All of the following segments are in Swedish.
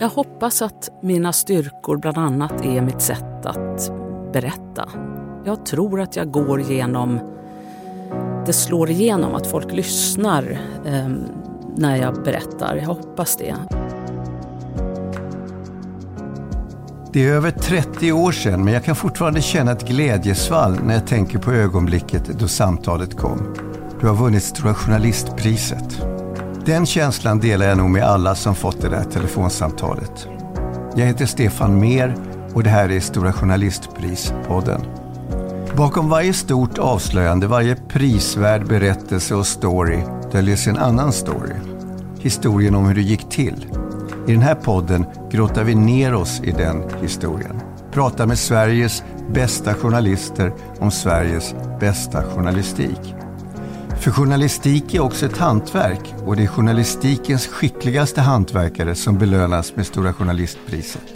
Jag hoppas att mina styrkor bland annat är mitt sätt att berätta. Jag tror att jag går genom, Det slår igenom att folk lyssnar eh, när jag berättar. Jag hoppas det. Det är över 30 år sedan, men jag kan fortfarande känna ett glädjesvall när jag tänker på ögonblicket då samtalet kom. Du har vunnit Stora Journalistpriset. Den känslan delar jag nog med alla som fått det där telefonsamtalet. Jag heter Stefan Mer och det här är Stora Journalistpris-podden. Bakom varje stort avslöjande, varje prisvärd berättelse och story döljer sig en annan story. Historien om hur det gick till. I den här podden grottar vi ner oss i den historien. Pratar med Sveriges bästa journalister om Sveriges bästa journalistik. För journalistik är också ett hantverk och det är journalistikens skickligaste hantverkare som belönas med Stora Journalistpriset.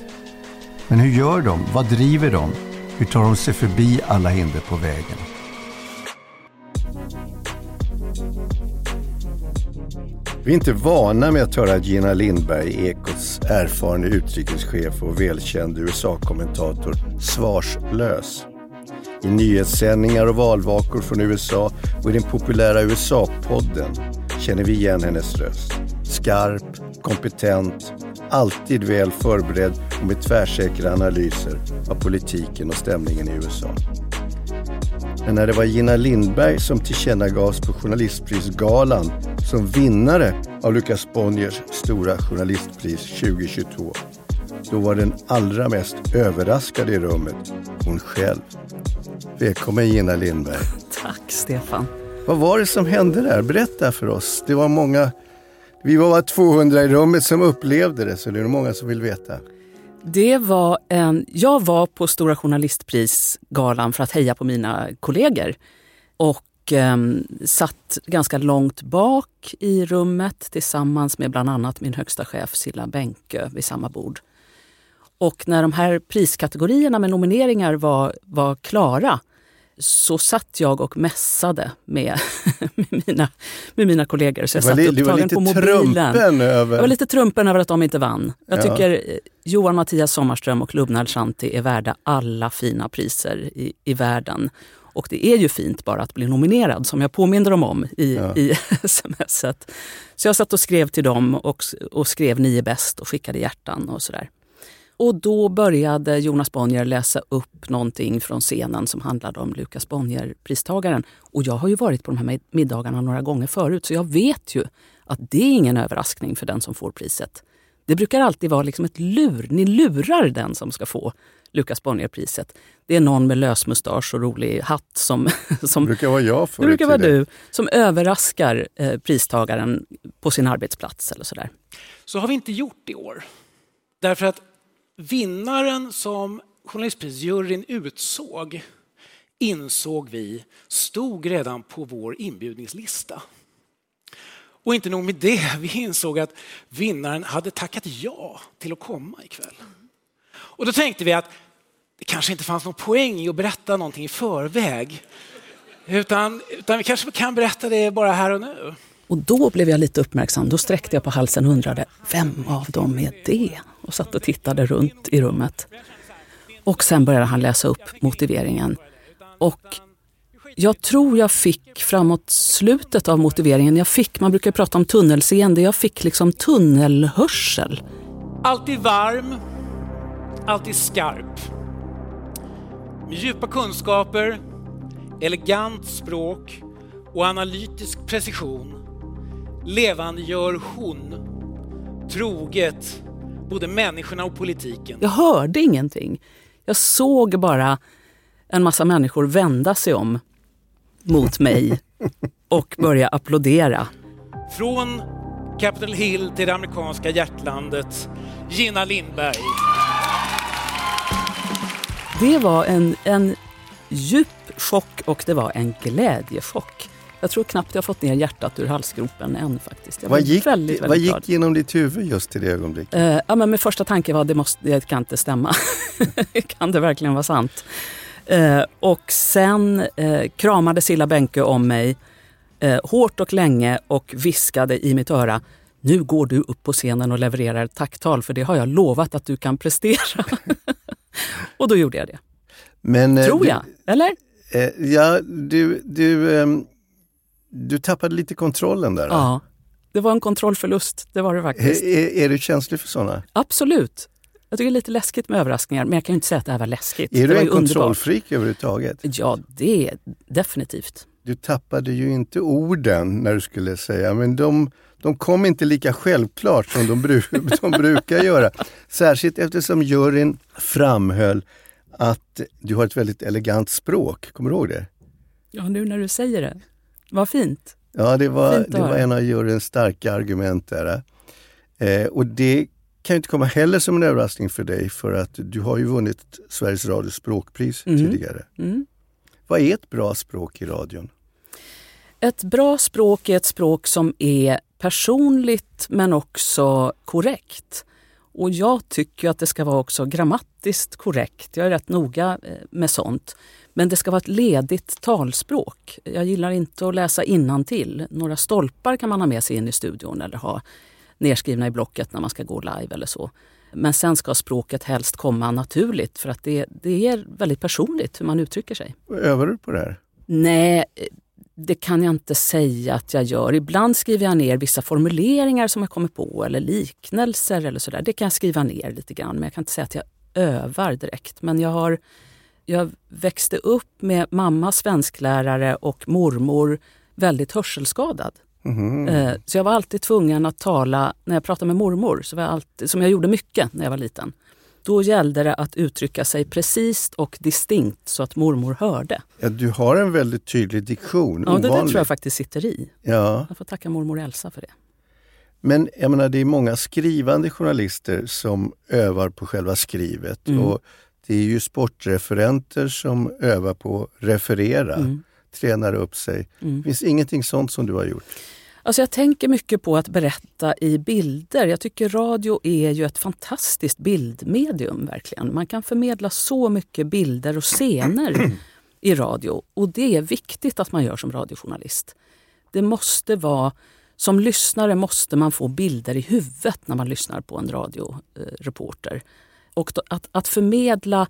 Men hur gör de? Vad driver de? Hur tar de sig förbi alla hinder på vägen? Vi är inte vana med att höra Gina Lindberg, Ekots erfarne utrikeschef och välkänd USA-kommentator, svarslös. I nyhetssändningar och valvakor från USA och i den populära USA-podden känner vi igen hennes röst. Skarp, kompetent, alltid väl förberedd och med tvärsäkra analyser av politiken och stämningen i USA. Men när det var Gina Lindberg som tillkännagavs på Journalistprisgalan som vinnare av Lukas Bonniers stora journalistpris 2022, då var den allra mest överraskade i rummet hon själv. Välkommen Gina Lindberg. Tack Stefan. Vad var det som hände där? Berätta för oss. Det var många, vi var bara 200 i rummet som upplevde det, så det är många som vill veta. Det var en, jag var på Stora Journalistprisgalan för att heja på mina kollegor. Och eh, satt ganska långt bak i rummet tillsammans med bland annat min högsta chef Silla Bänke vid samma bord. Och när de här priskategorierna med nomineringar var, var klara så satt jag och mässade med, med, mina, med mina kollegor. Så jag satt upptagen på mobilen. Över... Jag var lite trumpen över att de inte vann. Jag ja. tycker eh, Johan Mattias Sommarström och Lubna Alshanti är värda alla fina priser i, i världen. Och det är ju fint bara att bli nominerad, som jag påminner dem om i, ja. i smset. Så jag satt och skrev till dem och, och skrev ni är bäst och skickade hjärtan och sådär. Och då började Jonas Bonnier läsa upp någonting från scenen som handlade om Lukas Bonnier-pristagaren. Och jag har ju varit på de här middagarna några gånger förut så jag vet ju att det är ingen överraskning för den som får priset. Det brukar alltid vara liksom ett lur. Ni lurar den som ska få Lukas Bonnier-priset. Det är någon med lösmustasch och rolig hatt som... som det brukar vara jag Det brukar vara du. Som överraskar eh, pristagaren på sin arbetsplats eller sådär. Så har vi inte gjort i år. Därför att Vinnaren som journalistprisjuryn utsåg insåg vi stod redan på vår inbjudningslista. Och inte nog med det, vi insåg att vinnaren hade tackat ja till att komma ikväll. Och då tänkte vi att det kanske inte fanns någon poäng i att berätta någonting i förväg. Utan, utan vi kanske kan berätta det bara här och nu. Och då blev jag lite uppmärksam. Då sträckte jag på halsen och undrade, vem av dem är det? Och satt och tittade runt i rummet. Och sen började han läsa upp motiveringen. Och jag tror jag fick framåt slutet av motiveringen, jag fick, man brukar prata om tunnelseende, jag fick liksom tunnelhörsel. Alltid varm, alltid skarp. Med djupa kunskaper, elegant språk och analytisk precision levandegör hon troget både människorna och politiken. Jag hörde ingenting. Jag såg bara en massa människor vända sig om mot mig och börja applådera. Från Capitol Hill till det amerikanska hjärtlandet, Gina Lindberg. Det var en, en djup chock och det var en glädjechock. Jag tror knappt jag fått ner hjärtat ur halsgropen än faktiskt. Jag vad gick, väldigt, väldigt vad gick genom ditt huvud just i det ögonblicket? Uh, ja, men min första tanke var det, måste, det kan inte stämma. kan det verkligen vara sant? Uh, och sen uh, kramade Silla Bänke om mig hårt och länge och viskade i mitt öra nu går du upp på scenen och levererar ett tacktal för det har jag lovat att du kan prestera. och då gjorde jag det. Men, eh, Tror jag, du, eller? Eh, ja, du, du, eh, du tappade lite kontrollen där. Ja, det var en kontrollförlust. Det var det faktiskt. Är, är du känslig för sådana? Absolut. Jag tycker det är lite läskigt med överraskningar, men jag kan inte säga att det här var läskigt. Är du en kontrollfreak överhuvudtaget? Ja, det är definitivt. Du tappade ju inte orden när du skulle säga, men de, de kom inte lika självklart som de, bru de brukar göra. Särskilt eftersom juryn framhöll att du har ett väldigt elegant språk. Kommer du ihåg det? Ja, nu när du säger det. Vad fint. Ja, det var, det var en av juryns starka argument där. Eh, och det kan inte komma heller som en överraskning för dig för att du har ju vunnit Sveriges Radios språkpris mm. tidigare. Mm. Vad är ett bra språk i radion? Ett bra språk är ett språk som är personligt men också korrekt. Och jag tycker att det ska vara också grammatiskt korrekt. Jag är rätt noga eh, med sånt. Men det ska vara ett ledigt talspråk. Jag gillar inte att läsa till. Några stolpar kan man ha med sig in i studion eller ha nedskrivna i blocket när man ska gå live eller så. Men sen ska språket helst komma naturligt för att det, det är väldigt personligt hur man uttrycker sig. Övar du på det här? Nej, det kan jag inte säga att jag gör. Ibland skriver jag ner vissa formuleringar som jag kommer på eller liknelser eller sådär. Det kan jag skriva ner lite grann men jag kan inte säga att jag övar direkt. Men jag har jag växte upp med mamma svensklärare och mormor väldigt hörselskadad. Mm. Så jag var alltid tvungen att tala, när jag pratade med mormor, så var jag alltid, som jag gjorde mycket när jag var liten. Då gällde det att uttrycka sig precis och distinkt så att mormor hörde. Ja, du har en väldigt tydlig diktion. Ja, det där tror jag faktiskt sitter i. Ja. Jag får tacka mormor Elsa för det. Men jag menar, det är många skrivande journalister som övar på själva skrivet. Mm. Och det är ju sportreferenter som övar på att referera, mm. tränar upp sig. Mm. Finns ingenting sånt som du har gjort? Alltså jag tänker mycket på att berätta i bilder. Jag tycker radio är ju ett fantastiskt bildmedium. verkligen. Man kan förmedla så mycket bilder och scener i radio. Och det är viktigt att man gör som radiojournalist. Det måste vara som lyssnare måste man få bilder i huvudet när man lyssnar på en radioreporter. Och att, att förmedla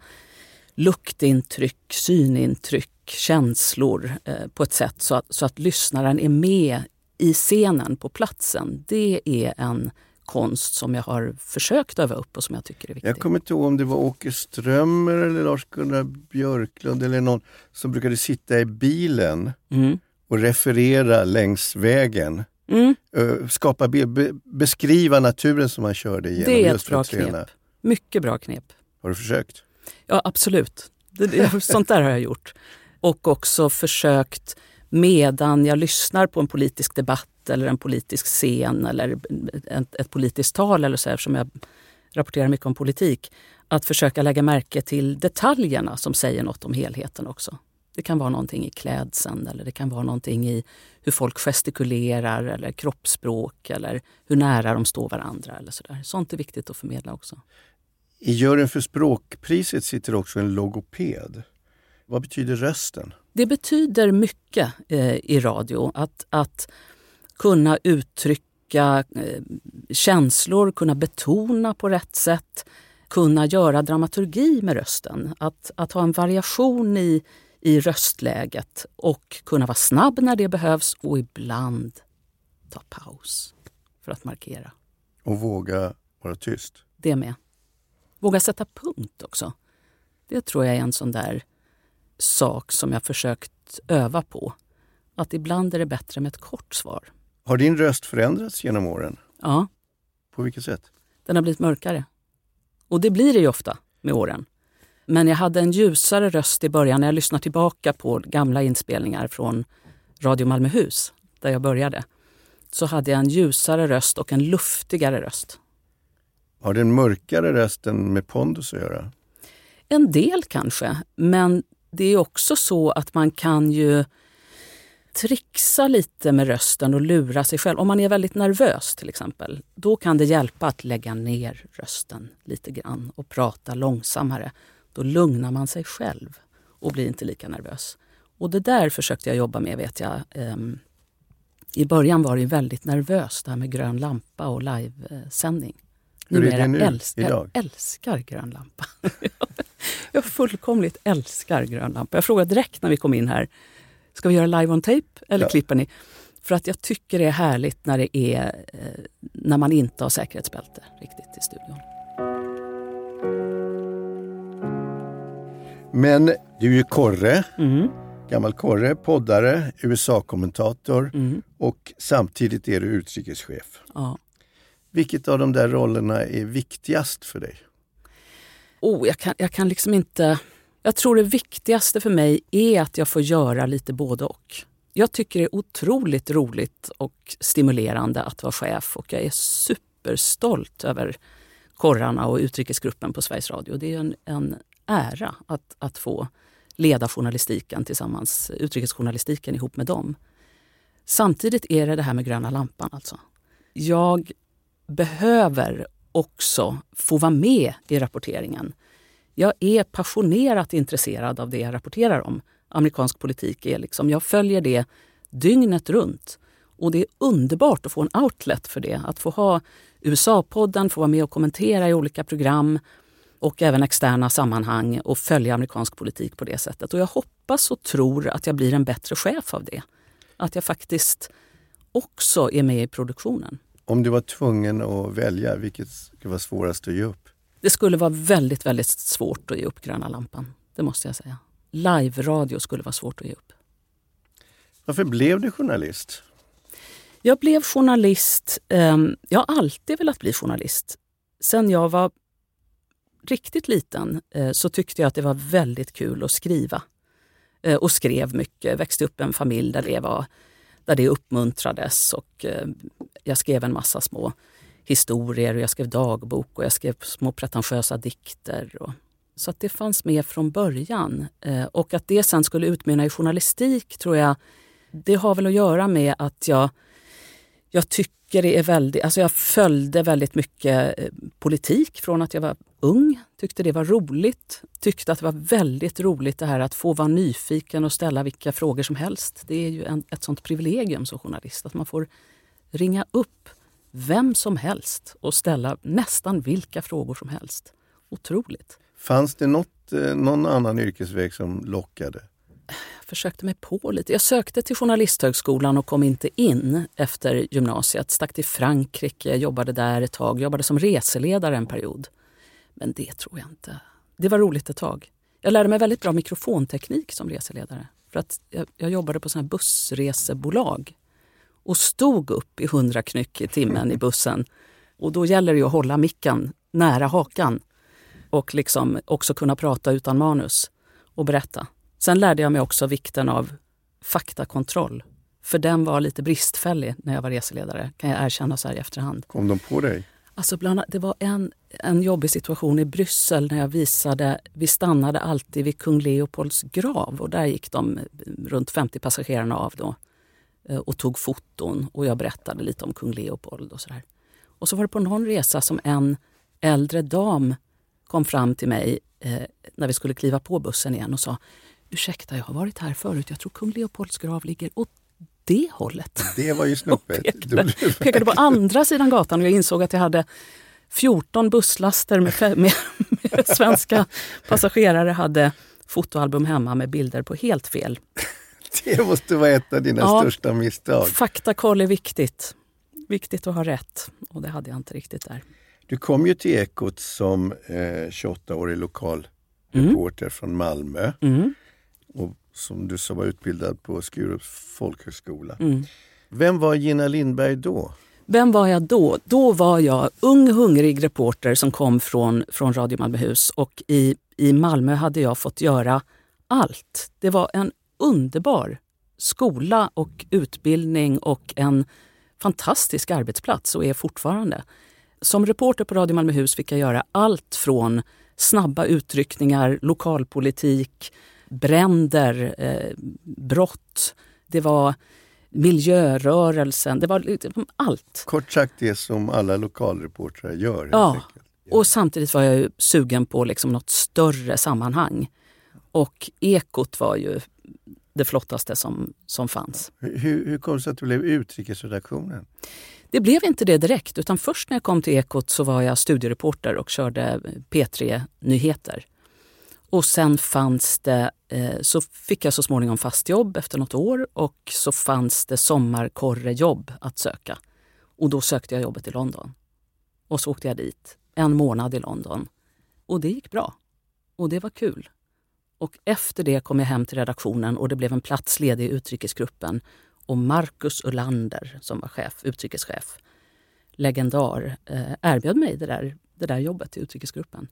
luktintryck, synintryck, känslor eh, på ett sätt så att, så att lyssnaren är med i scenen på platsen. Det är en konst som jag har försökt öva upp och som jag tycker är viktig. Jag kommer inte ihåg om det var Åke Strömmer eller Lars-Gunnar Björklund eller någon som brukade sitta i bilen mm. och referera längs vägen. Mm. Skapa bild, beskriva naturen som man körde igenom. Det är ett bra knep. Mycket bra knep. Har du försökt? Ja, absolut. Det, sånt där har jag gjort. Och också försökt medan jag lyssnar på en politisk debatt eller en politisk scen eller ett, ett politiskt tal eller så eftersom jag rapporterar mycket om politik, att försöka lägga märke till detaljerna som säger något om helheten också. Det kan vara någonting i klädseln eller det kan vara någonting i hur folk gestikulerar eller kroppsspråk eller hur nära de står varandra. eller så där. Sånt är viktigt att förmedla också. I juryn för språkpriset sitter också en logoped. Vad betyder rösten? Det betyder mycket eh, i radio. Att, att kunna uttrycka eh, känslor, kunna betona på rätt sätt, kunna göra dramaturgi med rösten. Att, att ha en variation i, i röstläget och kunna vara snabb när det behövs och ibland ta paus för att markera. Och våga vara tyst? Det med. Våga sätta punkt också. Det tror jag är en sån där sak som jag försökt öva på. Att ibland är det bättre med ett kort svar. Har din röst förändrats genom åren? Ja. På vilket sätt? Den har blivit mörkare. Och det blir det ju ofta med åren. Men jag hade en ljusare röst i början när jag lyssnar tillbaka på gamla inspelningar från Radio Malmöhus, där jag började. Så hade jag en ljusare röst och en luftigare röst. Har den mörkare rösten med pondus att göra? En del kanske, men det är också så att man kan ju trixa lite med rösten och lura sig själv. Om man är väldigt nervös till exempel, då kan det hjälpa att lägga ner rösten lite grann och prata långsammare. Då lugnar man sig själv och blir inte lika nervös. Och det där försökte jag jobba med vet jag. Ehm, I början var det väldigt nervöst det här med grön lampa och livesändning. Hur är det nu älskar, idag? Jag älskar grön lampa. jag fullkomligt älskar grön lampa. Jag frågade direkt när vi kom in här, ska vi göra live on tape eller Ja. klipper ni? För att jag tycker det är härligt när det är eh, när man inte har säkerhetsbälte riktigt i studion. Men du är ju korre, Mm. gammal korre, poddare, USA-kommentator Mm. och samtidigt är du utrikeschef. Ja. Vilket av de där rollerna är viktigast för dig? Oh, jag, kan, jag kan liksom inte... Jag tror det viktigaste för mig är att jag får göra lite både och. Jag tycker det är otroligt roligt och stimulerande att vara chef och jag är superstolt över korrarna och utrikesgruppen på Sveriges Radio. Det är en, en ära att, att få leda journalistiken tillsammans, utrikesjournalistiken ihop med dem. Samtidigt är det det här med gröna lampan alltså. Jag behöver också få vara med i rapporteringen. Jag är passionerat intresserad av det jag rapporterar om. Amerikansk politik är liksom, jag följer det dygnet runt. Och det är underbart att få en outlet för det. Att få ha USA-podden, få vara med och kommentera i olika program och även externa sammanhang och följa amerikansk politik på det sättet. Och jag hoppas och tror att jag blir en bättre chef av det. Att jag faktiskt också är med i produktionen. Om du var tvungen att välja, vilket skulle vara svårast att ge upp? Det skulle vara väldigt, väldigt svårt att ge upp gröna lampan. Det måste jag säga. Live-radio skulle vara svårt att ge upp. Varför blev du journalist? Jag blev journalist. ehm, jag har alltid velat bli journalist. Sen jag var riktigt liten eh, så tyckte jag att det var väldigt kul att skriva. Eh, och skrev mycket. Växte upp i en familj där det, var, där det uppmuntrades. Och, eh, jag skrev en massa små historier och jag skrev dagbok och jag skrev små pretentiösa dikter. Och, så att det fanns med från början. Eh, och att det sen skulle utmynna i journalistik tror jag, det har väl att göra med att jag jag tycker det är väldigt, alltså jag följde väldigt mycket eh, politik från att jag var ung. Tyckte det var roligt. Tyckte att det var väldigt roligt det här att få vara nyfiken och ställa vilka frågor som helst. Det är ju en, ett sånt privilegium som journalist att man får ringa upp vem som helst och ställa nästan vilka frågor som helst. Otroligt. Fanns det något, eh, någon annan yrkesväg som lockade? Jag försökte mig på lite. Jag sökte till Journalisthögskolan och kom inte in efter gymnasiet. Stack till Frankrike, jobbade där ett tag, jobbade som reseledare en period. Men det tror jag inte. Det var roligt ett tag. Jag lärde mig väldigt bra mikrofonteknik som reseledare. För att jag, jag jobbade på såna bussresebolag och stod upp i 100 knyck i timmen i bussen. Och då gäller det att hålla micken nära hakan och liksom också kunna prata utan manus och berätta. Sen lärde jag mig också vikten av faktakontroll. För den var lite bristfällig när jag var reseledare, kan jag erkänna så här i efterhand. Kom de på dig? Alltså bland, annat- det var en, en jobbig situation i Bryssel när jag visade, vi stannade alltid vid kung Leopolds grav och där gick de runt 50 passagerarna av då och tog foton och jag berättade lite om kung Leopold och sådär. Och så var det på någon resa som en äldre dam kom fram till mig eh, när vi skulle kliva på bussen igen och sa Ursäkta, jag har varit här förut. Jag tror kung Leopolds grav ligger åt det hållet. Det var ju snopet. pekade, pekade på andra sidan gatan och jag insåg att jag hade 14 busslaster med, med, med svenska passagerare hade fotoalbum hemma med bilder på helt fel. Det måste vara ett av dina Ja. största misstag. Faktakoll är viktigt. Viktigt att ha rätt och det hade jag inte riktigt där. Du kom ju till Ekot som eh, 28-årig lokalreporter från Malmö Mm. och som du sa var utbildad på Skurups folkhögskola. Mm. Vem var Gina Lindberg då? Vem var jag då? Då var jag ung hungrig reporter som kom från, från Radio Malmöhus och i, i Malmö hade jag fått göra allt. Det var en underbar skola och utbildning och en fantastisk arbetsplats och är fortfarande. Som reporter på Radio Malmöhus fick jag göra allt från snabba utryckningar, lokalpolitik, bränder, eh, brott. Det var miljörörelsen, det var liksom allt. Kort sagt det som alla lokalreportrar gör. Ja, enkelt. och samtidigt var jag ju sugen på liksom något större sammanhang. Och Ekot var ju det flottaste som, som fanns. Hur, hur kom det sig att du blev utrikesredaktionen? Det blev inte det direkt, utan först när jag kom till Ekot så var jag studiereporter och körde P3-nyheter. Och sen fanns det, eh, så fick jag så småningom fast jobb efter något år och så fanns det sommarkorrejobb att söka. Och då sökte jag jobbet i London. Och så åkte jag dit, en månad i London. Och det gick bra. Och det var kul. Och efter det kom jag hem till redaktionen och det blev en plats ledig i utrikesgruppen. Och Marcus Ullander, som var chef, utrikeschef, legendar, eh, erbjöd mig det där, det där jobbet i utrikesgruppen.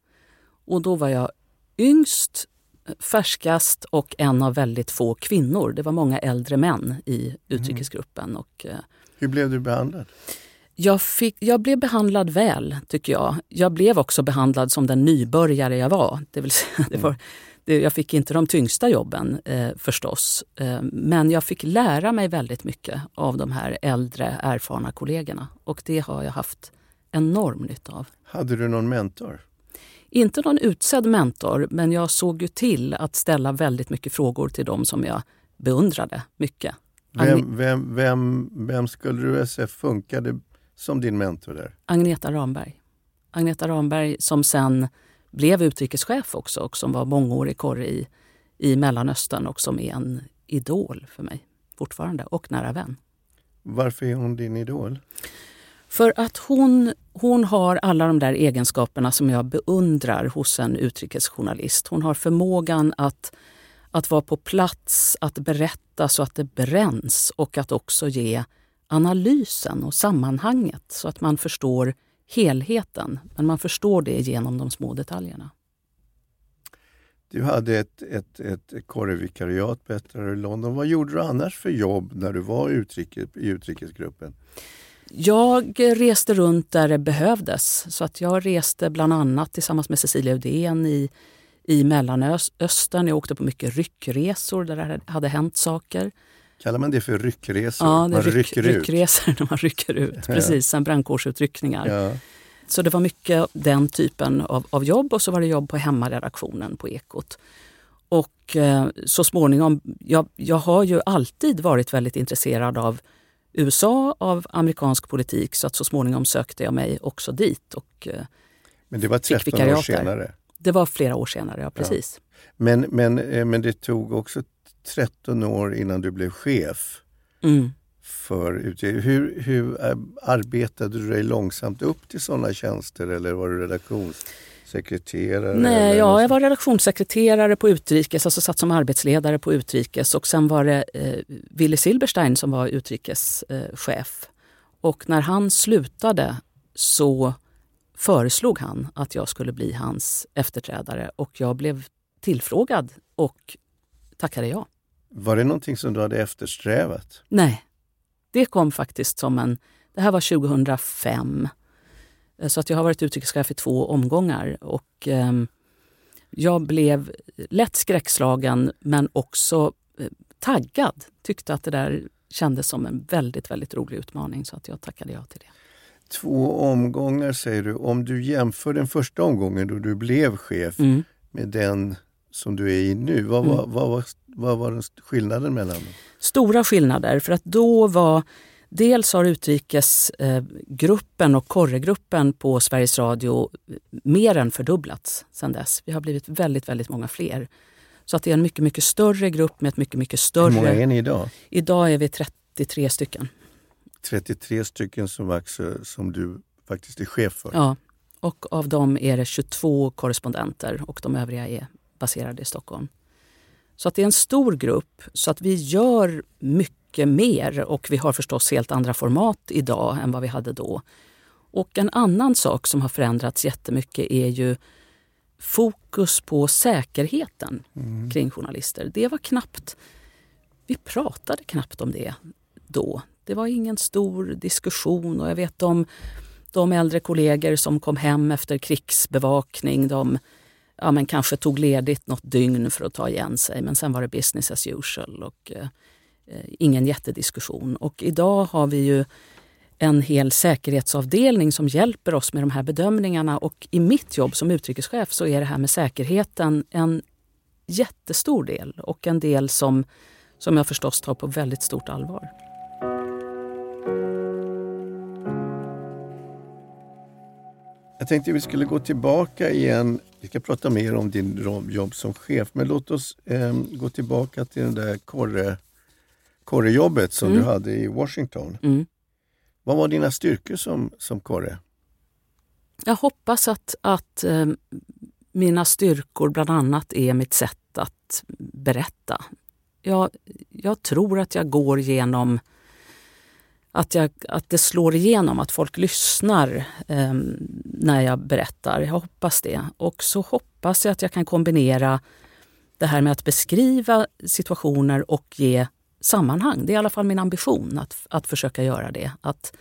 Och då var jag yngst, färskast och en av väldigt få kvinnor. Det var många äldre män i utrikesgruppen. Och, eh, Hur blev du behandlad? jag, fick, jag blev behandlad väl, tycker jag. Jag blev också behandlad som den nybörjare jag var. Det vill säga, det var det, jag fick inte de tyngsta jobben eh, förstås. Eh, men jag fick lära mig väldigt mycket av de här äldre erfarna kollegorna. Och det har jag haft enorm nytta av. Hade du någon mentor? Inte någon utsedd mentor, men jag såg ju till att ställa väldigt mycket frågor till dem som jag beundrade mycket. Vem, vem, vem, vem skulle du säga funkade som din mentor där? Agneta Ramberg. Agneta Ramberg som sen blev utrikeschef också och som var mångårig korre i, i Mellanöstern och som är en idol för mig fortfarande och nära vän. Varför är hon din idol? För att hon, hon har alla de där egenskaperna som jag beundrar hos en utrikesjournalist. Hon har förmågan att, att vara på plats, att berätta så att det bränns och att också ge analysen och sammanhanget så att man förstår helheten. Men man förstår det genom de små detaljerna. Du hade ett, ett, ett korrevikariat bättre i London. Vad gjorde du annars för jobb när du var utrikes, i utrikesgruppen? Jag reste runt där det behövdes. Så att jag reste bland annat tillsammans med Cecilia Udén i, i Mellanöstern. Jag åkte på mycket ryckresor där det hade hänt saker. Kallar man det för ryckresor? Ja, det man ryck, rycker ut? ryckresor när man rycker ut. Precis, som brandkårsutryckningar. Ja. Så det var mycket den typen av, av jobb och så var det jobb på hemmaredaktionen på Ekot. Och eh, så småningom, jag, jag har ju alltid varit väldigt intresserad av USA, av amerikansk politik så att så småningom sökte jag mig också dit. Och, eh, Men det var fick 13 år senare? Det var flera år senare, ja precis. Men, men, eh, men det tog också 13 år innan du blev chef Mm. för utgivning. Hur, hur eh, arbetade du dig långsamt upp till sådana tjänster eller var du redaktionssekreterare? Nej, ja, jag var redaktionssekreterare på Utrikes, alltså satt som arbetsledare på Utrikes och sen var det eh, Willy Silberstein som var utrikeschef. Eh, och när han slutade så föreslog han att jag skulle bli hans efterträdare och jag blev tillfrågad och tackade ja. Var det någonting som du hade eftersträvat? Nej, det kom faktiskt som en... Det här var 2005. Eh, Så att jag har varit utrikeschef i två omgångar. Och, ehm, jag blev lätt skräckslagen men också eh, taggad. Tyckte att det där kändes som en väldigt, väldigt rolig utmaning så att jag tackade ja till det. Två omgångar säger du. Om du jämför den första omgången då du blev chef Mm. med den som du är i nu. Vad var, vad var, vad var den skillnaden mellan dem? Stora skillnader för att då var Dels har utrikesgruppen och korregruppen på Sveriges Radio mer än fördubblats sedan dess. Vi har blivit väldigt, väldigt många fler. Så att det är en mycket, mycket större grupp med ett mycket, mycket Hur många större... är ni idag? Idag är vi 33 stycken. 33 stycken som, också, som du faktiskt är chef för. Ja. Och av dem är det 22 korrespondenter och de övriga är baserade i Stockholm. Så att det är en stor grupp. Så att vi gör mycket mer och vi har förstås helt andra format idag än vad vi hade då. Och en annan sak som har förändrats jättemycket är ju fokus på säkerheten kring journalister. Det var knappt... Vi pratade knappt om det då. Det var ingen stor diskussion och jag vet om de äldre kollegor som kom hem efter krigsbevakning. De ja, men kanske tog ledigt något dygn för att ta igen sig men sen var det business as usual och eh, eh, ingen jättediskussion. Och idag har vi ju en hel säkerhetsavdelning som hjälper oss med de här bedömningarna och i mitt jobb som utrikeschef så är det här med säkerheten en jättestor del och en del som, som jag förstås tar på väldigt stort allvar. Jag tänkte vi skulle gå tillbaka igen. Vi ska prata mer om din jobb som chef, men låt oss eh, gå tillbaka till det där korre, korrejobbet som mm. du hade i Washington. Mm. Vad var dina styrkor som, som korre? Jag hoppas att, att eh, mina styrkor bland annat är mitt sätt att berätta. Jag, jag tror att jag går genom att, jag, att det slår igenom, att folk lyssnar eh, när jag berättar. Jag hoppas det. Och så hoppas jag att jag kan kombinera det här med att beskriva situationer och ge sammanhang. Det är i alla fall min ambition att, att försöka göra det. Att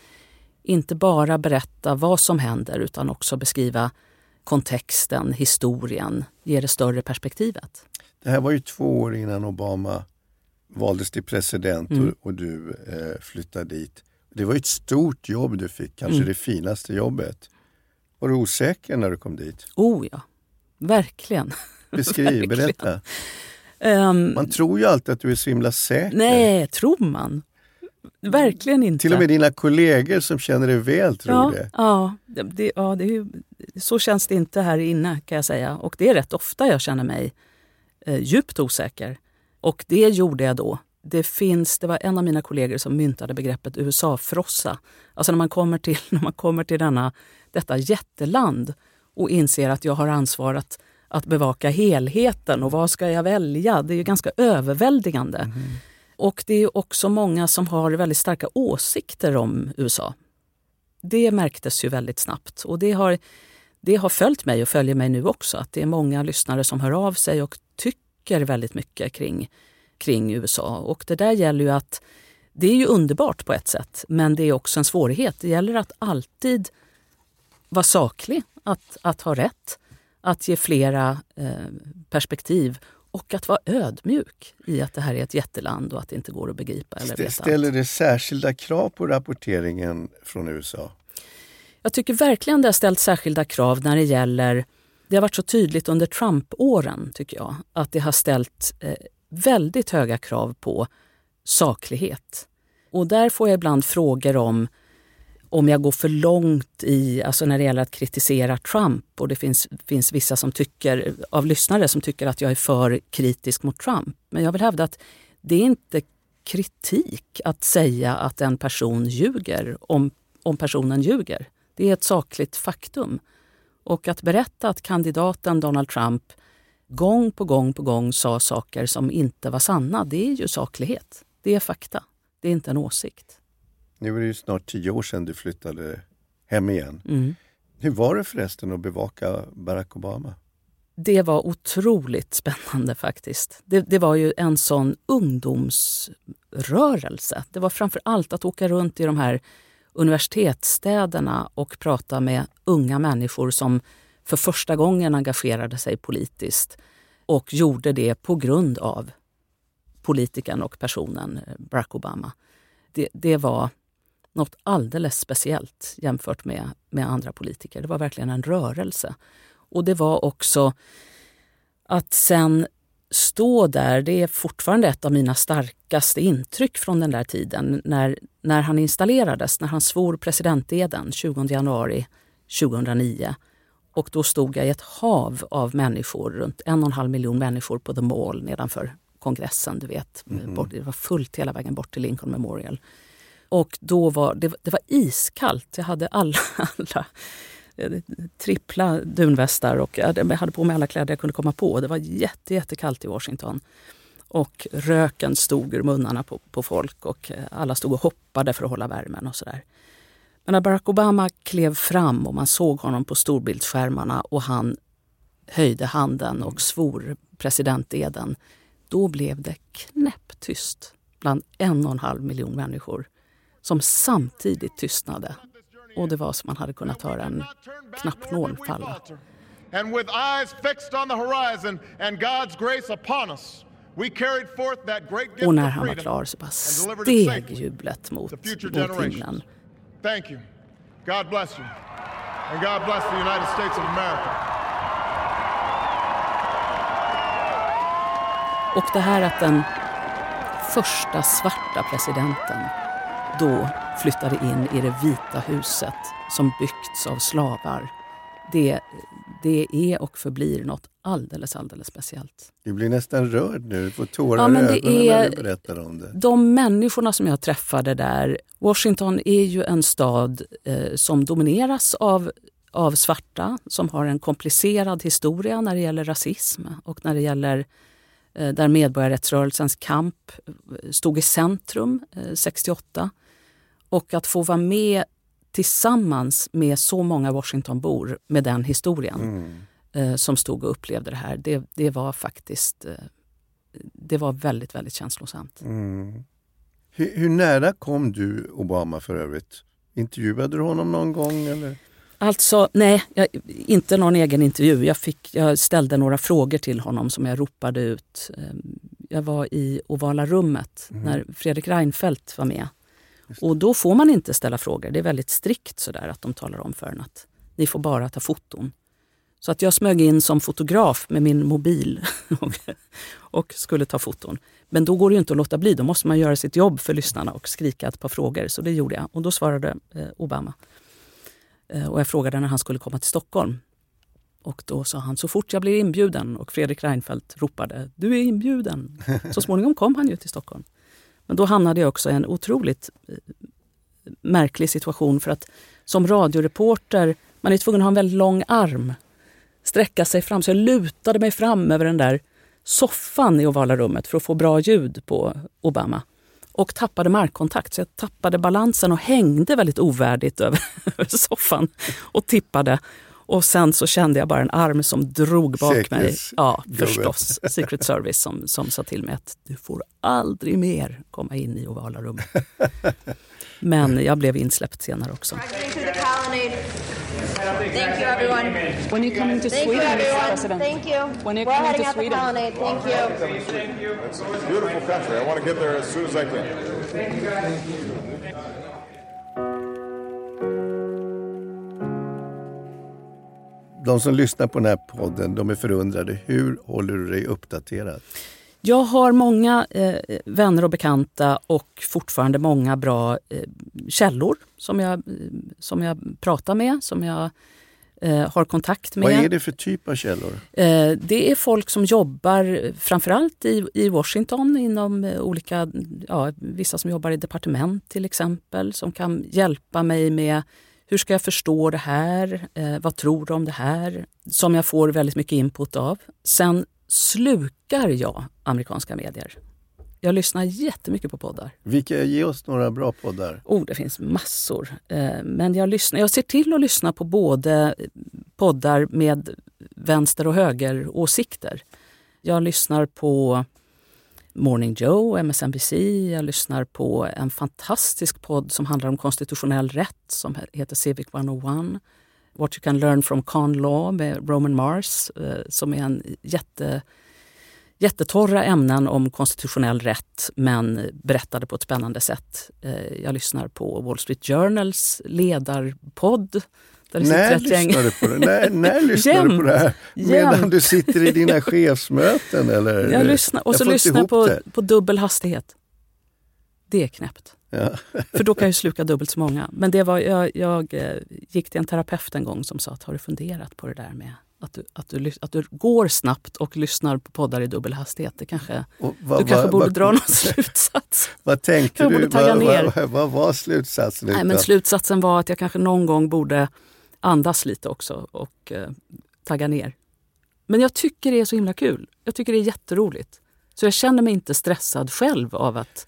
inte bara berätta vad som händer utan också beskriva kontexten, historien, ge det större perspektivet. Det här var ju två år innan Obama valdes till president mm. och, och, du eh, flyttade dit. Det var ett stort jobb du fick, kanske mm. det finaste jobbet. Var du osäker när du kom dit? Oh ja, verkligen. Beskriv, berätta. Um, man tror ju alltid att du är så himla säker. Nej, tror man? Verkligen inte. Till och med dina kollegor som känner dig väl tror ja, det. Ja, det, ja det är så känns det inte här inne kan jag säga. Och det är rätt ofta jag känner mig eh, djupt osäker. Och det gjorde jag då. Det, finns, det var en av mina kollegor som myntade begreppet USA-frossa. Alltså när man kommer till, när man kommer till denna, detta jätteland och inser att jag har ansvar att, att bevaka helheten och vad ska jag välja? Det är ju ganska överväldigande. Mm. Och det är också många som har väldigt starka åsikter om USA. Det märktes ju väldigt snabbt och det har, det har följt mig och följer mig nu också. Att det är många lyssnare som hör av sig och tycker väldigt mycket kring, kring USA. Och det där gäller ju att det är ju underbart på ett sätt, men det är också en svårighet. Det gäller att alltid vara saklig, att, att ha rätt, att ge flera eh, perspektiv och att vara ödmjuk i att det här är ett jätteland och att det inte går att begripa. Eller veta Ställer allt. det särskilda krav på rapporteringen från USA? Jag tycker verkligen det har ställt särskilda krav när det gäller det har varit så tydligt under Trump-åren, tycker jag, att det har ställt eh, väldigt höga krav på saklighet. Och där får jag ibland frågor om om jag går för långt i, alltså när det gäller att kritisera Trump och det finns, finns vissa som tycker, av lyssnare som tycker att jag är för kritisk mot Trump. Men jag vill hävda att det är inte kritik att säga att en person ljuger om, om personen ljuger. Det är ett sakligt faktum. Och att berätta att kandidaten Donald Trump gång på gång på gång sa saker som inte var sanna, det är ju saklighet. Det är fakta. Det är inte en åsikt. Nu är det ju snart tio år sedan du flyttade hem igen. Mm. Hur var det förresten att bevaka Barack Obama? Det var otroligt spännande faktiskt. Det, det, var ju en sån ungdomsrörelse. Det var framför allt att åka runt i de här universitetsstäderna och prata med unga människor som för första gången engagerade sig politiskt och gjorde det på grund av politikern och personen eh, Barack Obama. Det, det var något alldeles speciellt jämfört med, med andra politiker. Det var verkligen en rörelse. Och det var också att sen stå där, det är fortfarande ett av mina starkaste intryck från den där tiden. När, när han installerades, när han svor presidenteden 20 januari 2009. Och då stod jag i ett hav av människor, runt en och en halv miljon människor på The Mall nedanför kongressen. Du vet, mm. bort, det var fullt hela vägen bort till Lincoln Memorial. Och då var det, det var iskallt. Jag hade alla, alla trippla dunvästar och jag hade på mig alla kläder jag kunde komma på. Det var jätte, jättekallt i Washington. Och röken stod ur munnarna på, på folk och eh, alla stod och hoppade för att hålla värmen och sådär. Men när Barack Obama klev fram och man såg honom på storbildsskärmarna och han höjde handen och svor presidenteden, då blev det knäpptyst bland en och en halv miljon människor som samtidigt tystnade. Och det var som man hade kunnat höra en knappnål falla. And with eyes fixed on the horizon and God's grace upon us och när han var klar så bara steg jublet mot, mot himlen. Thank you. God bless you. And God bless the United States of America. Och det här att en första svarta presidenten då flyttade in i det vita huset som byggts av slavar. Det, det är och förblir något alldeles, alldeles speciellt. Du blir nästan rörd nu, du får tårar Ja, men i det ögonen är- när du berättar om det. De människorna som jag träffade där, Washington är ju en stad eh, som domineras av, av svarta som har en komplicerad historia när det gäller rasism och när det gäller där medborgarrättsrörelsens kamp eh, stod i centrum eh, 68. Och att få vara med tillsammans med så många Washingtonbor med den historien Mm. eh, som stod och upplevde det här, det, det var faktiskt eh, det var väldigt, väldigt känslosamt. Mm. Hur, hur nära kom du Obama för övrigt? Intervjuade du honom någon gång? Eller? Alltså, nej, jag, inte någon egen intervju. Jag, fick, jag ställde några frågor till honom som jag ropade ut. Ehm, Jag var i ovala rummet när Fredrik Reinfeldt var med. Och då får man inte ställa frågor. Det är väldigt strikt sådär att de talar om för en att ni får bara ta foton. Så att jag smög in som fotograf med min mobil och, skulle ta foton. Men då går det inte att låta bli. Då måste man göra sitt jobb för lyssnarna och skrika ett par frågor. Så det gjorde jag. Och då svarade eh, Obama. Eh, och jag frågade när han skulle komma till Stockholm. Och då sa han så fort jag blir inbjuden och Fredrik Reinfeldt ropade du är inbjuden. Så småningom kom han ju till Stockholm. Men då hamnade jag också i en otroligt eh, märklig situation för att som radioreporter, man är tvungen att ha en väldigt lång arm. Sträcka sig fram. Så jag lutade mig fram över den där soffan i ovala rummet för att få bra ljud på Obama. Och tappade markkontakt, så jag tappade balansen och hängde väldigt ovärdigt över, soffan och tippade. Och sen så kände jag bara en arm som drog bak mig. Säkerhets- Ja, förstås. Secret Service som, som sa till mig att du får aldrig mer komma in i ovala rummet. Men jag blev insläppt senare också. Thank you, everyone. When are you coming to Thank you, Sweden, Mr. President? Thank you. When are you We're coming heading to out the Sweden? colonnade. Thank you. It's a beautiful country. I want to get there as soon as I can. Thank you, guys. De som lyssnar på den här podden, de är förundrade. Hur håller du dig uppdaterad? Jag har många eh, vänner och bekanta och fortfarande många bra eh, källor som jag, som jag pratar med, som jag eh, har kontakt med. Vad är det för typ av källor? Eh, det är folk som jobbar framförallt i, i Washington inom eh, olika, ja, vissa som jobbar i departement till exempel, som kan hjälpa mig med hur ska jag förstå det här? Eh, vad tror du om det här? Som jag får väldigt mycket input av. Sen slukar jag amerikanska medier. Jag lyssnar jättemycket på poddar. Vilka, ge oss några bra poddar. Oh, det finns massor. Eh, Men jag, lyssnar, jag ser till att lyssna på både poddar med vänster och höger åsikter. Jag lyssnar på Morning Joe, MSNBC. Jag lyssnar på en fantastisk podd som handlar om konstitutionell rätt som heter Civic 101. What you can learn from con law med Roman Mars eh, som är en jätte jättetorra ämnen om konstitutionell rätt men berättade på ett spännande sätt. Eh, Jag lyssnar på Wall Street Journals ledarpodd. När du på det? När, när lyssnar du på det här? Medan Jämt. du sitter i dina chefsmöten? Eller? Jag lyssnar, och så lyssnar på, det. på dubbel hastighet. Det är knäppt. Ja. För då kan jag sluka dubbelt så många. Men det var, jag, jag eh, gick till en terapeut en gång som sa att har du funderat på det där med att du, att, du, att du går snabbt och lyssnar på poddar i dubbel hastighet. Det kanske, vad- du kanske vad- borde vad- dra någon slutsats. Vad tänkte du? Vad, ner. vad, vad var slutsatsen? Nej, men slutsatsen var att jag kanske någon gång borde andas lite också och eh, tagga ner. Men jag tycker det är så himla kul. Jag tycker det är jätteroligt. Så jag känner mig inte stressad själv av att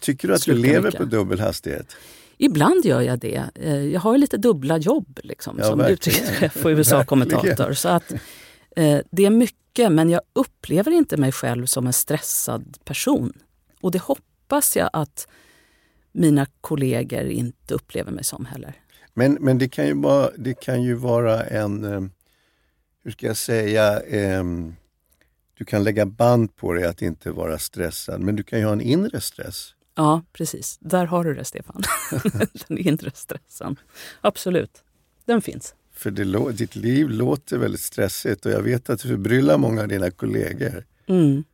Tycker du att du lever mycket. på dubbel hastighet? Ibland gör jag det. Eh, Jag har lite dubbla jobb liksom, Ja, som utrikeschef och USA-kommentator. Så att, eh, det är mycket, men jag upplever inte mig själv som en stressad person. Och det hoppas jag att mina kollegor inte upplever mig som heller. Men, men det, kan ju vara, det kan ju vara en, eh, hur ska jag säga, ehm, du kan lägga band på dig att inte vara stressad, men du kan ju ha en inre stress. Ja, precis. Där har du det, Stefan. Den inre stressen. Absolut. Den finns. För det, ditt liv låter väldigt stressigt och jag vet att det förbryllar många av dina kollegor. Mm.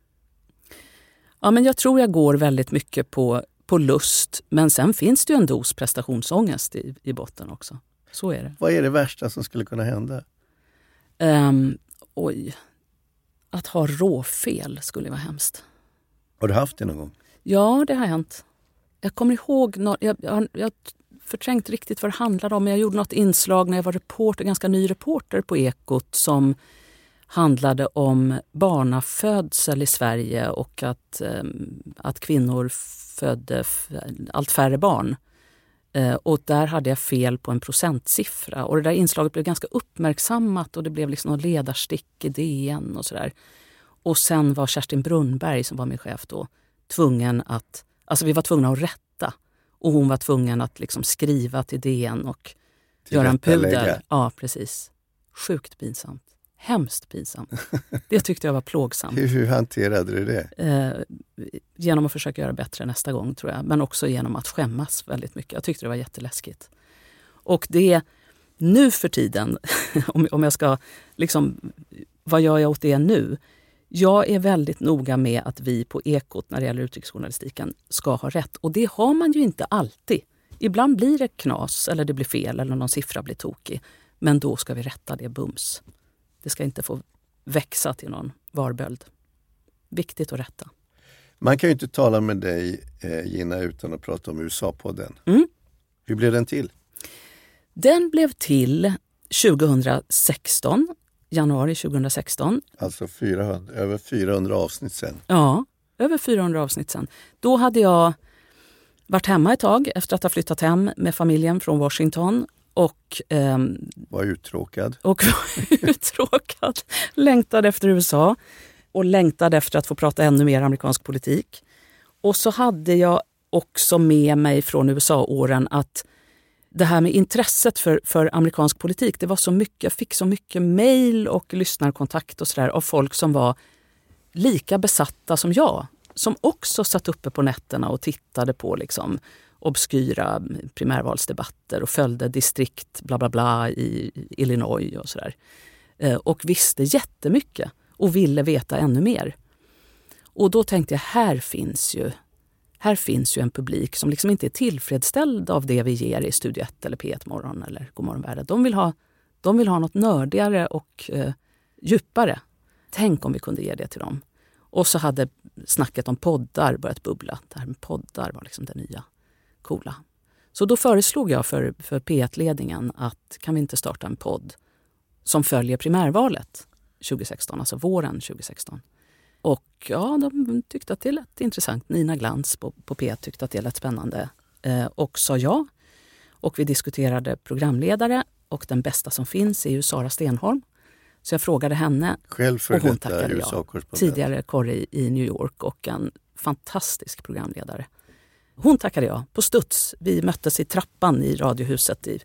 Ja, men jag tror jag går väldigt mycket på, på lust. Men sen finns det ju en dos prestationsångest i, i botten också. Så är det. Vad är det värsta som skulle kunna hända? Um, oj. Att ha råfel skulle vara hemskt. Har du haft det någon gång? Ja, det har hänt. Jag kommer ihåg, no jag, jag, jag förträngt riktigt vad det handlade om. Jag gjorde något inslag när jag var reporter, ganska ny reporter på Ekot som handlade om barnafödsel i Sverige och att, ehm, att kvinnor födde allt färre barn. Eh, och där hade jag fel på en procentsiffra. Och det där inslaget blev ganska uppmärksammat och det blev liksom något ledarstick i DN och sådär. Och sen var Kerstin Brunnberg, som var min chef då, tvungen att... Alltså vi var tvungna att rätta. Och hon var tvungen att liksom skriva till DN och till göra en pudel. Ja, precis. Sjukt pinsamt. Hemskt pinsamt. Det tyckte jag var plågsamt. Hur, hanterade du det? Eh, genom att försöka göra bättre nästa gång, tror jag. Men också genom att skämmas väldigt mycket. Jag tyckte det var jätteläskigt. Och det, nu för tiden, om, om jag ska... Liksom, vad gör jag åt det nu? Jag är väldigt noga med att vi på Ekot, när det gäller utrikesjournalistiken, ska ha rätt. Och det har man ju inte alltid. Ibland blir det knas, eller det blir fel, eller någon siffra blir tokig. Men då ska vi rätta det bums. Det ska inte få växa till någon varböld. Viktigt att rätta. Man kan ju inte tala med dig, eh, Gina, utan att prata om USA-podden. Mm. Hur blev den till? Den blev till 2016, januari 2016. Alltså 400, över 400 avsnitt sen. Ja, över 400 avsnitt sen. Då hade jag varit hemma ett tag efter att ha flyttat hem med familjen från Washington och, ehm, var uttråkad. Och var uttråkad. Längtade efter USA och längtade efter att få prata ännu mer amerikansk politik. Och så hade jag också med mig från USA-åren att det här med intresset för, för amerikansk politik, det var så mycket, jag fick så mycket mejl och lyssnarkontakt och sådär av folk som var lika besatta som jag. Som också satt uppe på nätterna och tittade på liksom, obskyra primärvalsdebatter och följde distrikt bla bla bla i Illinois och sådär. Eh, och visste jättemycket och ville veta ännu mer. Och då tänkte jag, här finns ju, här finns ju en publik som liksom inte är tillfredsställd av det vi ger i Studio 1 eller P1 Morgon eller Godmorgon Världen. De vill ha, de vill ha något nördigare och eh, djupare. Tänk om vi kunde ge det till dem. Och så hade snacket om poddar börjat bubbla. Det här med poddar var liksom det nya coola. Så då föreslog jag för, för P1-ledningen att kan vi inte starta en podd som följer primärvalet 2016, alltså våren 2016. Och ja, de tyckte att det lät intressant. Nina Glans på, på P1 tyckte att det lät spännande eh, och sa ja. Och vi diskuterade programledare och den bästa som finns är ju Sara Stenholm. Så jag frågade henne Själv för och hon tackade ja. Tidigare korre i New York och en fantastisk programledare. Hon tackade ja på studs. Vi möttes i trappan i Radiohuset i,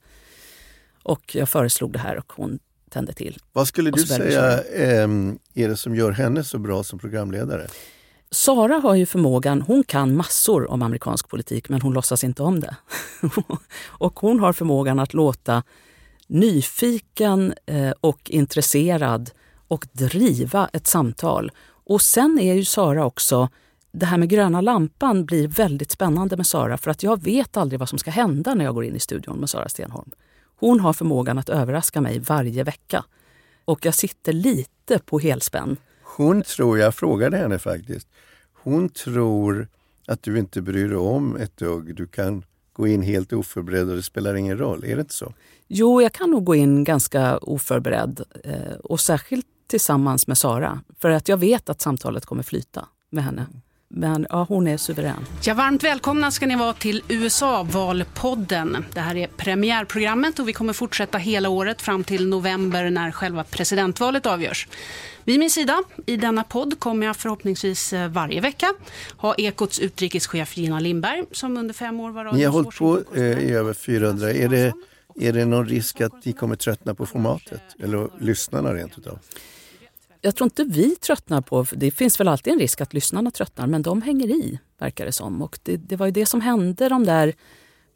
och jag föreslog det här och hon tände till. Vad skulle du säga ehm, är det som gör henne så bra som programledare? Sara har ju förmågan, hon kan massor om amerikansk politik men hon låtsas inte om det. och hon har förmågan att låta nyfiken eh, och intresserad och driva ett samtal. Och sen är ju Sara också det här med gröna lampan blir väldigt spännande med Sara för att jag vet aldrig vad som ska hända när jag går in i studion med Sara Stenholm. Hon har förmågan att överraska mig varje vecka. Och jag sitter lite på helspänn. Hon tror, jag frågade henne faktiskt, hon tror att du inte bryr dig om ett dugg. Du kan gå in helt oförberedd och det spelar ingen roll. Är det inte så? Jo, jag kan nog gå in ganska oförberedd. Eh, och särskilt tillsammans med Sara. För att jag vet att samtalet kommer flyta med henne. Men ja, hon är suverän. Ja, varmt välkomna ska ni vara till USA-valpodden. Det här är premiärprogrammet och vi kommer fortsätta hela året fram till november när själva presidentvalet avgörs. Vid min sida i denna podd kommer jag förhoppningsvis eh, varje vecka ha Ekots utrikeschef Gina Lindberg som under fem år var Ni har hållit på eh, i över 400. Är det, är det någon risk att ni kommer tröttna på formatet? Eller lyssnarna rent utav? Jag tror inte vi tröttnar på, det finns väl alltid en risk att lyssnarna tröttnar, men de hänger i, verkar det som. Och det, det var ju det som hände de där,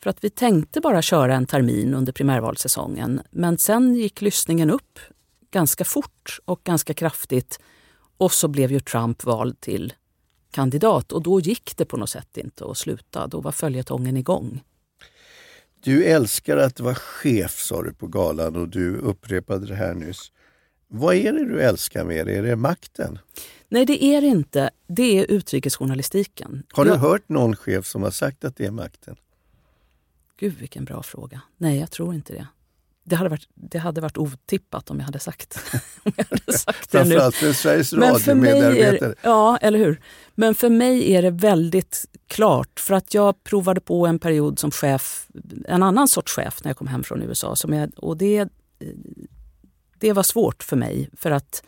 för att vi tänkte bara köra en termin under primärvalssäsongen. Men sen gick lyssningen upp ganska fort och ganska kraftigt. Och så blev ju Trump vald till kandidat och då gick det på något sätt inte att sluta. Då var följetongen igång. Du älskar att vara chef sa du på galan och du upprepade det här nyss. Vad är det du älskar med det? Är det makten? Nej, det är det inte. Det är utrikesjournalistiken. Har du Jag- hört någon chef som har sagt att det är makten? Gud, vilken bra fråga. Nej, jag tror inte det. Det hade varit, det hade varit otippat om jag hade sagt, om jag hade sagt det nu. Framförallt för Sveriges Radio-medarbetare. ja, eller hur? Men för mig är det väldigt klart. För att jag provade på en period som chef, en annan sorts chef när jag kom hem från USA. Som jag, och det, det var svårt för mig. För att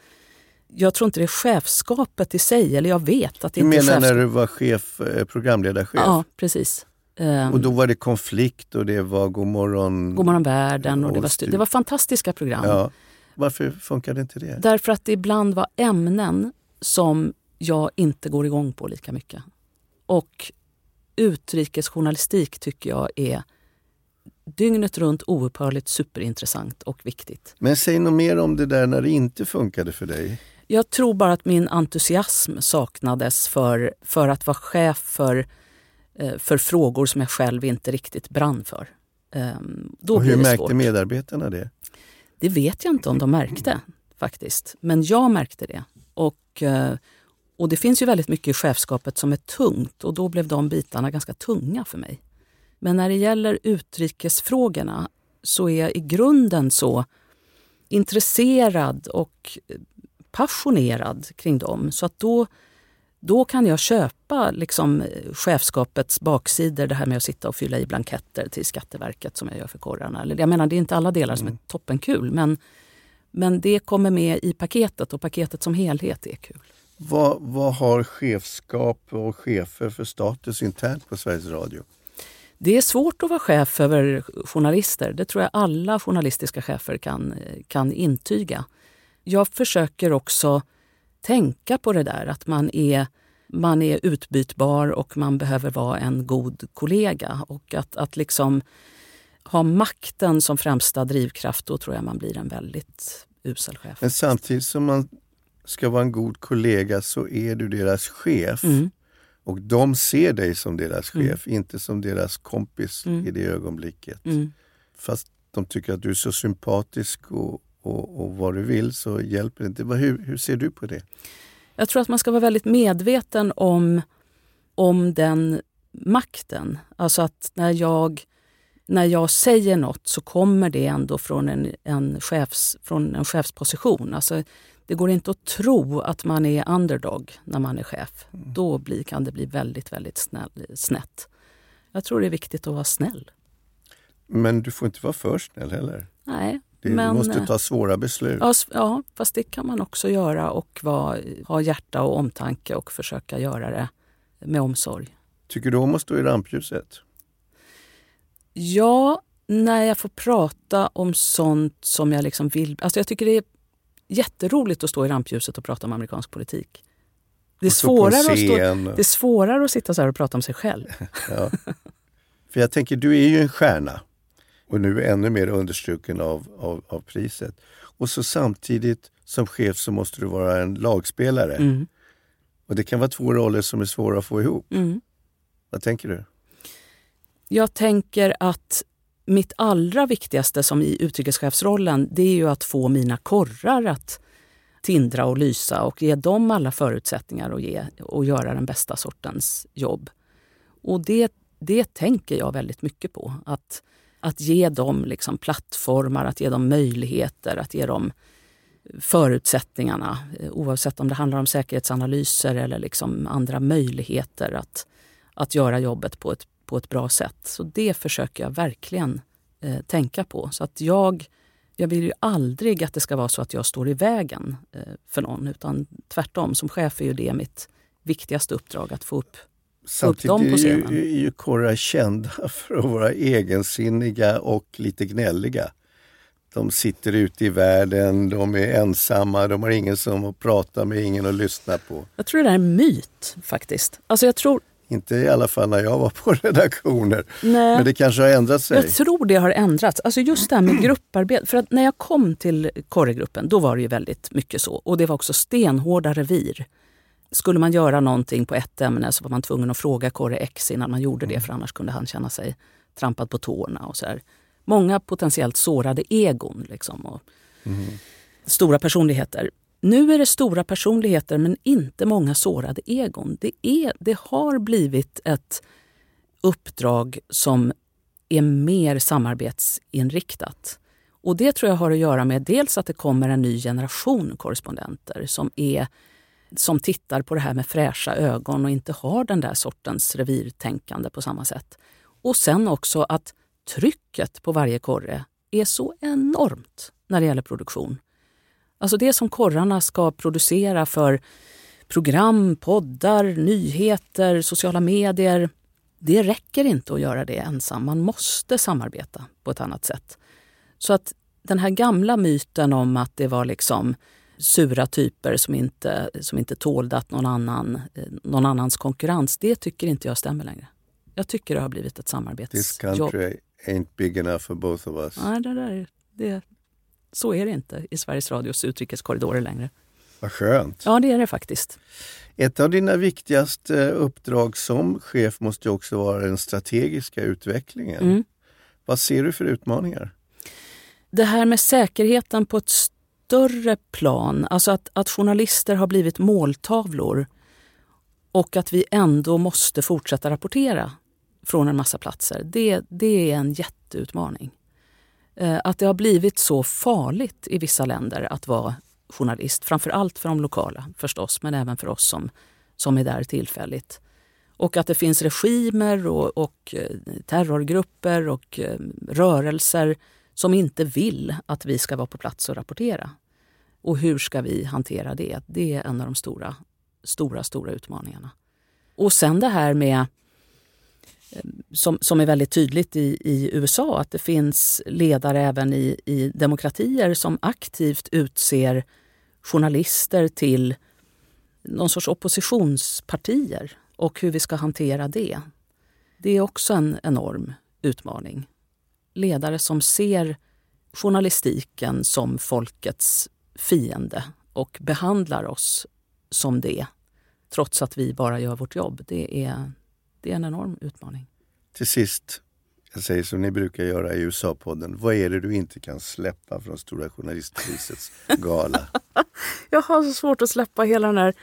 jag tror inte det är chefskapet i sig, eller jag vet att det Du inte är menar när du var chef, eh, programledarchef? Ja, precis. Ehm, Och då var det konflikt och det var God morgon... God morgon världen och det var, det var fantastiska program. Ja. Varför funkade inte det? Därför att det ibland var ämnen som jag inte går igång på lika mycket. Och utrikesjournalistik tycker jag är dygnet runt oupphörligt superintressant och viktigt. Men säg något mer om det där när det inte funkade för dig. Jag tror bara att min entusiasm saknades för, för att vara chef för, eh, för frågor som jag själv inte riktigt brann för. Ehm, Då och hur märkte svårt. medarbetarna det? Det vet jag inte om de märkte faktiskt. Men jag märkte det. Och, eh, och det finns ju väldigt mycket i chefskapet som är tungt och då blev de bitarna ganska tunga för mig. Men när det gäller utrikesfrågorna så är jag i grunden så intresserad och passionerad kring dem. Så att då, då kan jag köpa liksom eh, chefskapets baksidor, det här med att sitta och fylla i blanketter till Skatteverket som jag gör för korrarna. Jag menar, det är inte alla delar som är toppenkul men, men det kommer med i paketet och paketet som helhet är kul. Vad, vad har chefskap och chefer för status internt på Sveriges Radio? Det är svårt att vara chef över journalister. Det tror jag alla journalistiska chefer kan, kan intyga. Jag försöker också tänka på det där att man är, man är utbytbar och man behöver vara en god kollega. Och att, att liksom ha makten som främsta drivkraft, då tror jag man blir en väldigt usel chef. Men samtidigt som man ska vara en god kollega så är du deras chef. Mm. Och de ser dig som deras chef, inte som deras kompis i det ögonblicket. Mm. Fast de tycker att du är så sympatisk och, och, och vad du vill så hjälper det inte. Hur, hur ser du på det? Jag tror att man ska vara väldigt medveten om, om den makten. Alltså att när jag, när jag säger något så kommer det ändå från en, en, chefs, från en chefsposition. Alltså, det går inte att tro att man är underdog när man är chef. Då blir, kan det bli väldigt, väldigt snäll, snett. Jag tror det är viktigt att vara snäll. Men du får inte vara för snäll heller. Nej, Det, men, du måste eh, ta svåra beslut. Ja, ja, fast det kan man också göra och vara, ha hjärta och omtanke och försöka göra det med omsorg. Tycker du om att stå i rampljuset? Ja, när jag får prata om sånt som jag liksom vill... Alltså jag tycker det är jätteroligt att stå i rampljuset och prata om amerikansk politik. Det är, svårare att stå, det är svårare att sitta så här och prata om sig själv. Ja. För jag tänker, du är ju en stjärna. Och nu ännu mer understruken av, av, av priset. Och så samtidigt som chef så måste du vara en lagspelare. Mm. Och det kan vara två roller som är svåra att få ihop. Mm. Vad tänker du? Jag tänker att mitt allra viktigaste som i utrikeschefsrollen det är ju att få mina korrar att tindra och lysa och ge dem alla förutsättningar att ge, och göra den bästa sortens jobb. Och det, det tänker jag väldigt mycket på. Att, att ge dem liksom plattformar, att ge dem möjligheter, att ge dem förutsättningarna eh, oavsett om det handlar om säkerhetsanalyser eller liksom andra möjligheter att, att göra jobbet på ett, på ett bra sätt. Så det försöker jag verkligen eh, tänka på. Så att jag, jag vill ju aldrig att det ska vara så att jag står i vägen eh, för någon utan tvärtom. Som chef är ju det mitt viktigaste uppdrag att få upp upp dem på Samtidigt är ju, scenen. är ju korrar kända för att vara egensinniga och lite gnälliga. De sitter ute i världen, de är ensamma, de har ingen som att prata med, ingen att lyssna på. Jag tror det där är en myt faktiskt. Alltså jag tror, Inte i alla fall när jag var på redaktioner. nej, Men det kanske har ändrat sig. Jag tror det har ändrats. Alltså just det här med grupparbete. För att när jag kom till korregruppen då var det ju väldigt mycket så. Och det var också stenhårda revir. skulle man göra någonting på ett ämne så var man tvungen att fråga Kåre X innan man gjorde det för annars kunde han känna sig trampad på tårna. Och så här. Många potentiellt sårade egon. Liksom, och Stora personligheter. Nu är det stora personligheter men inte många sårade egon. Det, är, det har blivit ett uppdrag som är mer samarbetsinriktat. Och det tror jag har att göra med dels att det kommer en ny generation korrespondenter som, är, som tittar på det här med fräscha ögon och inte har den där sortens revirtänkande på samma sätt. Och sen också att trycket på varje korre är så enormt när det gäller produktion. Alltså det som korrarna ska producera för program, poddar, nyheter, sociala medier. Det räcker inte att göra det ensam. Man måste samarbeta på ett annat sätt. Så att den här gamla myten om att det var liksom sura typer som inte, som inte tålde att någon, annan, eh, någon annans konkurrens, det tycker inte jag stämmer längre. Jag tycker det har blivit ett This samarbetsjobb. country ain't big enough for both of us. Nej, det där, det, så är det inte i Sveriges Radios utrikeskorridorer längre. Vad skönt. Ja, det är det faktiskt. Ett av dina viktigaste uppdrag som chef måste också vara den strategiska utvecklingen. Mm. Vad ser du för utmaningar? Det här med säkerheten på ett större plan, alltså att, att journalister har blivit måltavlor och att vi ändå måste fortsätta rapportera från en massa platser, det, det är en jätteutmaning. Eh, att det har blivit så farligt i vissa länder att vara journalist, framför allt för de lokala förstås, men även för oss som, som är där tillfälligt. Och att det finns regimer och, och eh, terrorgrupper och eh, rörelser som inte vill att vi ska vara på plats och rapportera. Och hur ska vi hantera det? Det är en av de stora, stora, stora utmaningarna. Och sen det här med som, som är väldigt tydligt i, i USA, att det finns ledare även i, i demokratier som aktivt utser journalister till någon sorts oppositionspartier och hur vi ska hantera det. Det är också en enorm utmaning. Ledare som ser journalistiken som folkets fiende och behandlar oss som det trots att vi bara gör vårt jobb. Det är, det är en enorm utmaning. Till sist, jag säger som ni brukar göra i USA-podden. Vad är det du inte kan släppa från Stora Journalistprisets gala? Jag har så svårt att släppa hela den här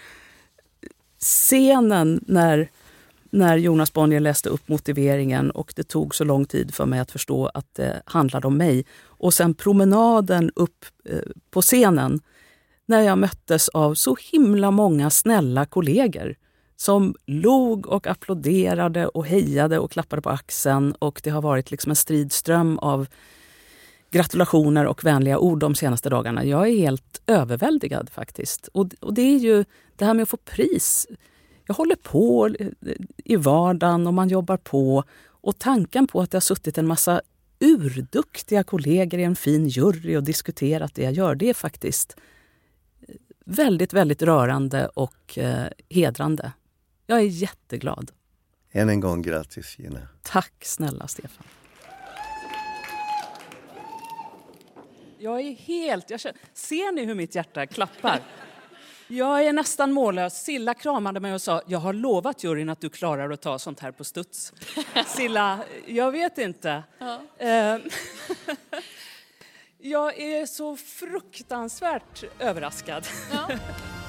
scenen när, när Jonas Bonnier läste upp motiveringen och det tog så lång tid för mig att förstå att det handlade om mig. Och sen promenaden upp eh, på scenen när jag möttes av så himla många snälla kollegor som log och applåderade och hejade och klappade på axeln. Och det har varit liksom en stridström av gratulationer och vänliga ord de senaste dagarna. Jag är helt överväldigad faktiskt. Och, och det är ju det här med att få pris. Jag håller på i vardagen och man jobbar på. Och tanken på att det har suttit en massa urduktiga kollegor i en fin jury och diskuterat det jag gör, det är faktiskt väldigt, väldigt rörande och eh, hedrande. Jag är jätteglad. Än en gång grattis Gina. Tack snälla Stefan. Jag är helt... Jag känner, ser ni hur mitt hjärta klappar? Jag är nästan mållös. Silla kramade mig och sa jag har lovat juryn att du klarar att ta sånt här på studs. Silla, jag vet inte. Ja. Eh, jag är så fruktansvärt överraskad. Ja.